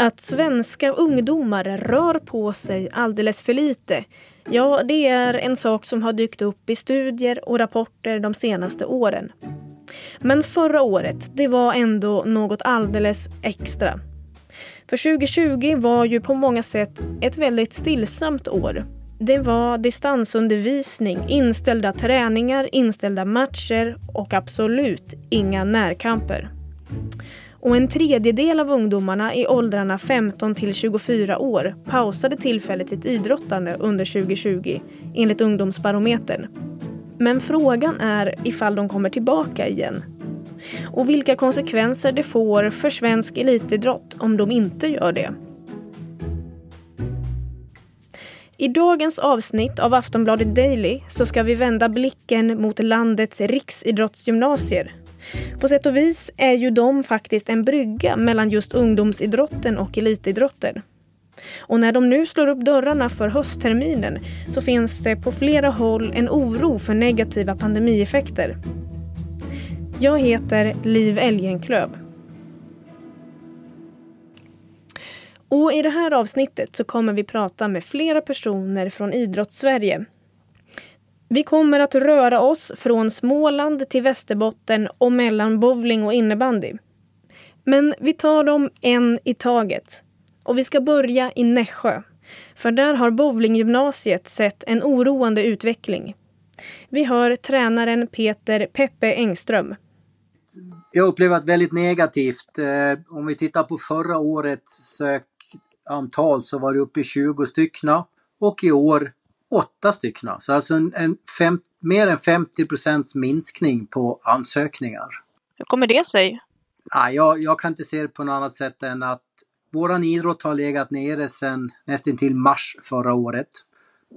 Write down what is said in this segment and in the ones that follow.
Att svenska ungdomar rör på sig alldeles för lite Ja, det är en sak som har dykt upp i studier och rapporter de senaste åren. Men förra året, det var ändå något alldeles extra. För 2020 var ju på många sätt ett väldigt stillsamt år. Det var distansundervisning, inställda träningar, inställda matcher och absolut inga närkamper. Och en tredjedel av ungdomarna i åldrarna 15 till 24 år pausade tillfälligt sitt idrottande under 2020 enligt Ungdomsbarometern. Men frågan är ifall de kommer tillbaka igen. Och vilka konsekvenser det får för svensk elitidrott om de inte gör det. I dagens avsnitt av Aftonbladet Daily så ska vi vända blicken mot landets riksidrottsgymnasier på sätt och vis är ju de faktiskt en brygga mellan just ungdomsidrotten och elitidrotten. Och när de nu slår upp dörrarna för höstterminen så finns det på flera håll en oro för negativa pandemieffekter. Jag heter Liv Elgenklöv. Och I det här avsnittet så kommer vi prata med flera personer från Idrottssverige vi kommer att röra oss från Småland till Västerbotten och mellan bowling och innebandy. Men vi tar dem en i taget. Och vi ska börja i Nässjö. För där har bowlinggymnasiet sett en oroande utveckling. Vi hör tränaren Peter Peppe Engström. Jag upplever att väldigt negativt. Eh, om vi tittar på förra årets sökantal så var det uppe i 20 styckna. Och i år åtta stycken. Så alltså en, en fem, mer än 50 procents minskning på ansökningar. Hur kommer det sig? Ja, jag, jag kan inte se det på något annat sätt än att våran idrott har legat nere sedan nästan till mars förra året.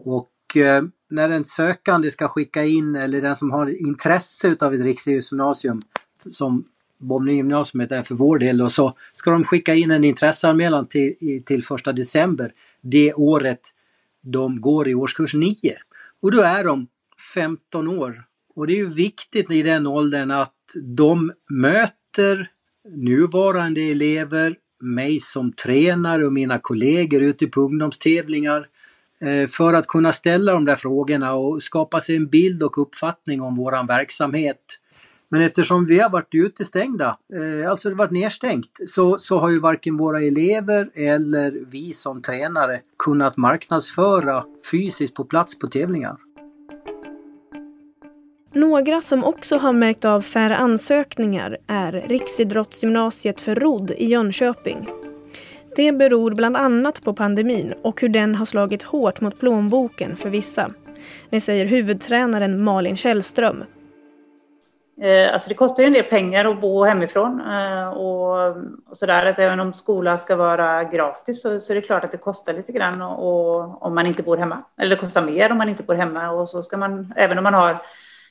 Och eh, när en sökande ska skicka in, eller den som har intresse utav ett riksidrottsgymnasium, som bowlinggymnasiet är för vår del, och så ska de skicka in en intresseanmälan till, till första december det året de går i årskurs 9. Och då är de 15 år. Och det är ju viktigt i den åldern att de möter nuvarande elever, mig som tränare och mina kollegor ute på ungdomstävlingar eh, för att kunna ställa de där frågorna och skapa sig en bild och uppfattning om våran verksamhet men eftersom vi har varit utestängda, eh, alltså det varit nedstängt, så, så har ju varken våra elever eller vi som tränare kunnat marknadsföra fysiskt på plats på tävlingar. Några som också har märkt av färre ansökningar är Riksidrottsgymnasiet för rodd i Jönköping. Det beror bland annat på pandemin och hur den har slagit hårt mot plånboken för vissa. Det säger huvudtränaren Malin Källström Eh, alltså det kostar ju en del pengar att bo hemifrån eh, och, och sådär. Att även om skolan ska vara gratis så, så är det klart att det kostar lite grann och, och, om man inte bor hemma. Eller det kostar mer om man inte bor hemma och så ska man, även om man har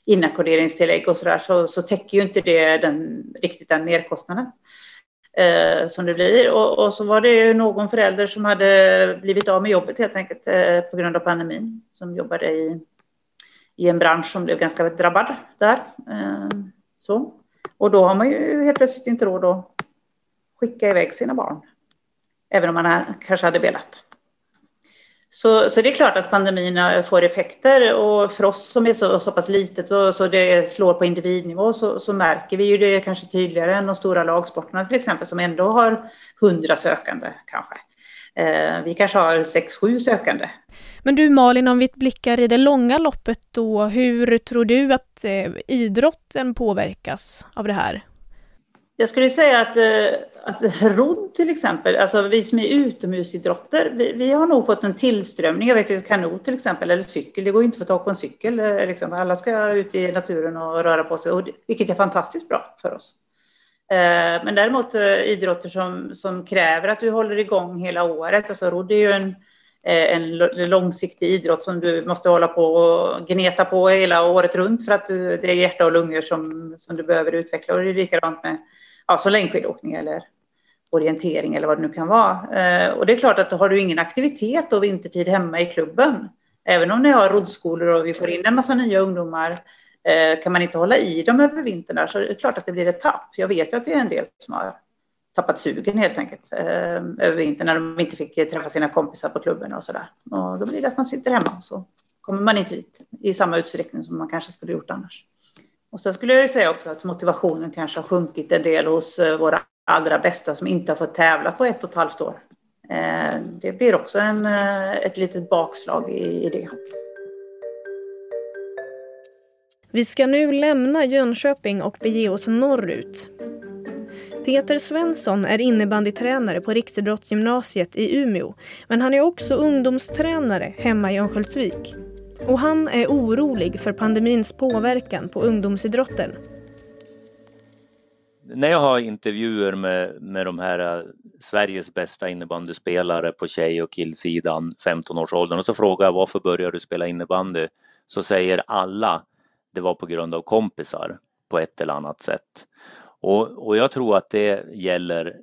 inackorderingstillägg och sådär så, så täcker ju inte det den, riktigt den merkostnaden eh, som det blir. Och, och, så var det ju någon förälder som hade blivit av med jobbet helt enkelt eh, på grund av pandemin som jobbade i i en bransch som blev ganska drabbad där. Eh, så. Och då har man ju helt plötsligt inte råd att skicka iväg sina barn. Även om man kanske hade velat. Så, så det är klart att pandemin får effekter och för oss som är så, så pass litet och så det slår på individnivå så, så märker vi ju det kanske tydligare än de stora lagsporterna till exempel som ändå har hundra sökande kanske. Eh, vi kanske har sex, sju sökande. Men du Malin, om vi blickar i det långa loppet då, hur tror du att eh, idrotten påverkas av det här? Jag skulle säga att, eh, att rodd till exempel, alltså vi som är utomhusidrotter, vi, vi har nog fått en tillströmning. Jag vet ju kanot till exempel, eller cykel, det går ju inte att få tag på en cykel. Liksom. Alla ska ut i naturen och röra på sig, och, vilket är fantastiskt bra för oss. Eh, men däremot eh, idrotter som, som kräver att du håller igång hela året, alltså rodd är ju en, eh, en långsiktig idrott som du måste hålla på och gneta på hela året runt för att du, det är hjärta och lungor som, som du behöver utveckla. Och det är likadant med ja, så längdskidåkning eller orientering eller vad det nu kan vara. Och det är klart att har du ingen aktivitet och vintertid hemma i klubben, även om ni har roddskolor och vi får in en massa nya ungdomar Eh, kan man inte hålla i dem över vintern där så är det klart att det blir ett tapp. Jag vet ju att det är en del som har tappat sugen helt enkelt eh, över vintern när de inte fick träffa sina kompisar på klubben och sådär. Och då blir det att man sitter hemma och så kommer man inte dit i samma utsträckning som man kanske skulle gjort annars. Och sen skulle jag ju säga också att motivationen kanske har sjunkit en del hos eh, våra allra bästa som inte har fått tävla på ett och ett halvt år. Det blir också en, ett litet bakslag i, i det. Vi ska nu lämna Jönköping och bege oss norrut. Peter Svensson är innebandytränare på Riksidrottsgymnasiet i Umeå men han är också ungdomstränare hemma i Örnsköldsvik. Och han är orolig för pandemins påverkan på ungdomsidrotten. När jag har intervjuer med, med de här eh, Sveriges bästa innebandyspelare på tjej och killsidan, 15-årsåldern, och så frågar jag varför börjar du spela innebandy? Så säger alla det var på grund av kompisar på ett eller annat sätt. Och, och jag tror att det gäller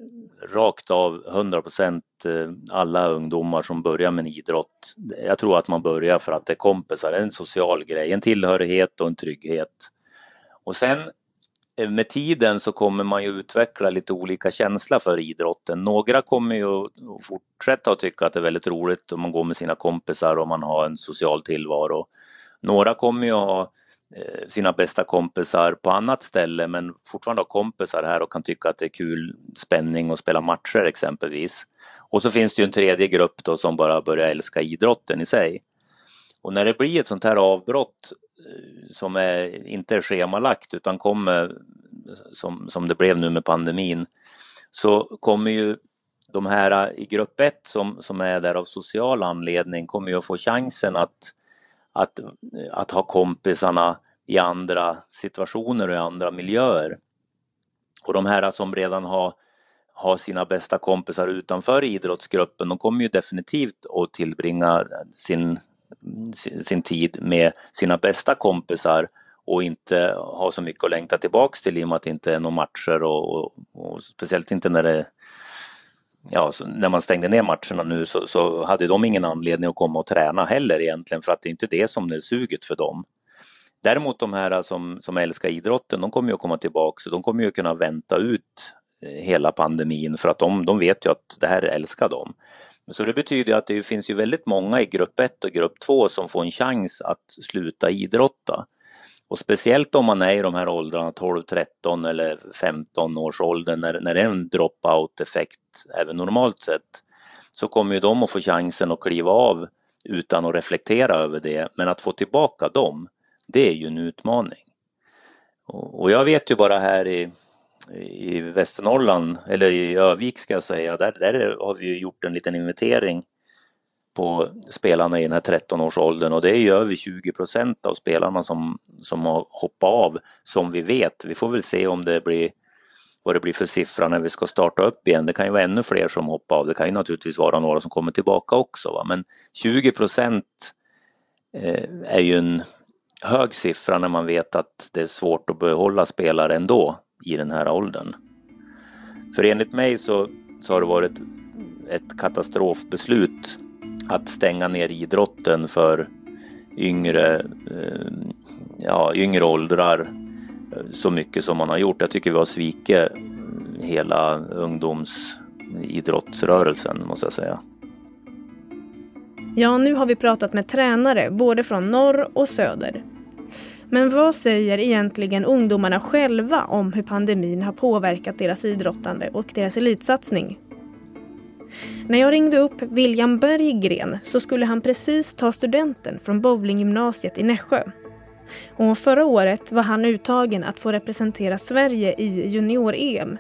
rakt av 100 % eh, alla ungdomar som börjar med en idrott. Jag tror att man börjar för att det är kompisar, en social grej, en tillhörighet och en trygghet. Och sen eh, med tiden så kommer man ju utveckla lite olika känsla för idrotten. Några kommer ju att fortsätta att tycka att det är väldigt roligt om man går med sina kompisar och man har en social tillvaro. Några kommer ju att ha Eh, sina bästa kompisar på annat ställe men fortfarande har kompisar här och kan tycka att det är kul spänning och spela matcher exempelvis. Och så finns det ju en tredje grupp då som bara börjar älska idrotten i sig. Och när det blir ett sånt här avbrott eh, som är, inte är schemalagt utan kommer som, som det blev nu med pandemin så kommer ju de här i grupp 1 som, som är där av social anledning kommer ju att få chansen att att, eh, att ha kompisarna i andra situationer och i andra miljöer. Och de här som redan har, har sina bästa kompisar utanför idrottsgruppen, de kommer ju definitivt att tillbringa sin, sin, sin tid med sina bästa kompisar och inte ha så mycket att längta tillbaks till i och med att det inte är några matcher och, och, och speciellt inte när det ja, när man stängde ner matcherna nu så, så, hade de ingen anledning att komma och träna heller egentligen för att det är inte det som är suget för dem. Däremot de här som, som älskar idrotten, de kommer ju att komma tillbaka så de kommer ju kunna vänta ut eh, hela pandemin för att de, de vet ju att det här älskar dem. Så det betyder att det finns ju väldigt många i grupp 1 och grupp 2 som får en chans att sluta idrotta. Och speciellt om man är i de här åldrarna 12, 13 eller 15 års åldern när, när det är en dropout effekt även normalt sett så kommer ju de att få chansen att kliva av utan att reflektera över det. Men att få tillbaka dem, det är ju en utmaning. Och, och jag vet ju bara här i, i Västernorrland, eller i Övik ska jag säga, där, där har vi gjort en liten inventering på spelarna i den här 13-årsåldern och det är ju över 20 procent av spelarna som, som har hoppat av som vi vet. Vi får väl se om det blir vad det blir för siffra när vi ska starta upp igen. Det kan ju vara ännu fler som hoppar av. Det kan ju naturligtvis vara några som kommer tillbaka också. Va? Men 20 procent eh, är ju en hög siffra när man vet att det är svårt att behålla spelare ändå i den här åldern. För enligt mig så, så har det varit ett katastrofbeslut att stänga ner idrotten för yngre, eh, ja, yngre åldrar eh, så mycket som man har gjort. Jag tycker vi har svikit eh, hela ungdomsidrottsrörelsen måste jag säga. Ja, nu har vi pratat med tränare både från norr och söder. Men vad säger egentligen ungdomarna själva om hur pandemin har påverkat deras idrottande och deras elitsatsning? När jag ringde upp William Berggren så skulle han precis ta studenten från bowlinggymnasiet i Nässjö. Och förra året var han uttagen att få representera Sverige i junior-EM.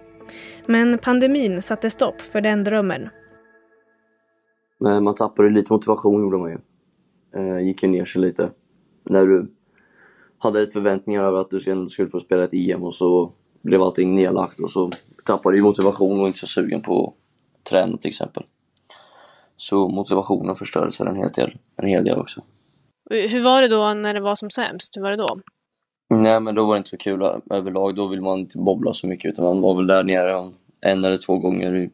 Men pandemin satte stopp för den drömmen. Men man tappade lite motivation gjorde man ju. Eh, gick ju ner sig lite. När du hade ett förväntningar över att du skulle få spela ett EM och så blev allting nedlagt och så tappade du motivation och inte så sugen på att träna till exempel. Så motivationen förstördes en hel del, en hel del också. Hur var det då när det var som sämst? Hur var det då? Nej men då var det inte så kul överlag. Då vill man inte bobbla så mycket utan man var väl där nere en eller två gånger i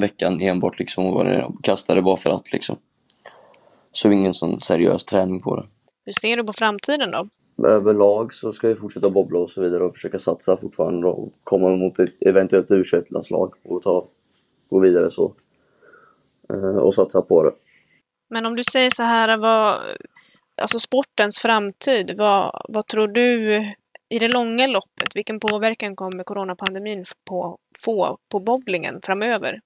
veckan enbart liksom och var nere och kastade bara för att liksom. Så ingen sån seriös träning på det. Hur ser du på framtiden då? överlag så ska vi fortsätta bobbla och så vidare och försöka satsa fortfarande och komma mot ett eventuellt u landslag och ta, gå vidare så. Eh, och satsa på det. Men om du säger så här, vad, alltså sportens framtid, vad, vad tror du i det långa loppet, vilken påverkan kommer coronapandemin på, få på bowlingen framöver?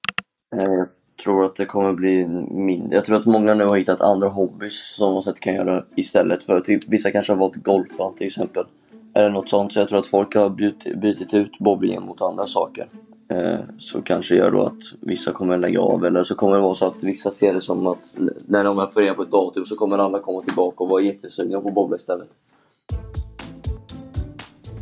Jag tror att det kommer bli mindre. Jag tror att många nu har hittat andra hobbys som de kan göra istället för typ vissa kanske har valt golfa till exempel. Eller något sånt. Så jag tror att folk har bytt, bytt ut bowlingen mot andra saker. Eh, så kanske gör då att vissa kommer lägga av eller så kommer det vara så att vissa ser det som att när de är förenade på ett datum så kommer alla komma tillbaka och vara jättesugna på bowla istället.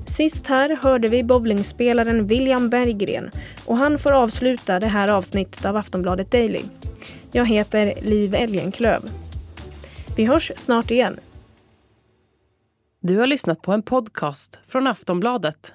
Sist här hörde vi bowlingspelaren William Berggren och han får avsluta det här avsnittet av Aftonbladet Daily. Jag heter Liv Elgenklöv. Vi hörs snart igen. Du har lyssnat på en podcast från Aftonbladet.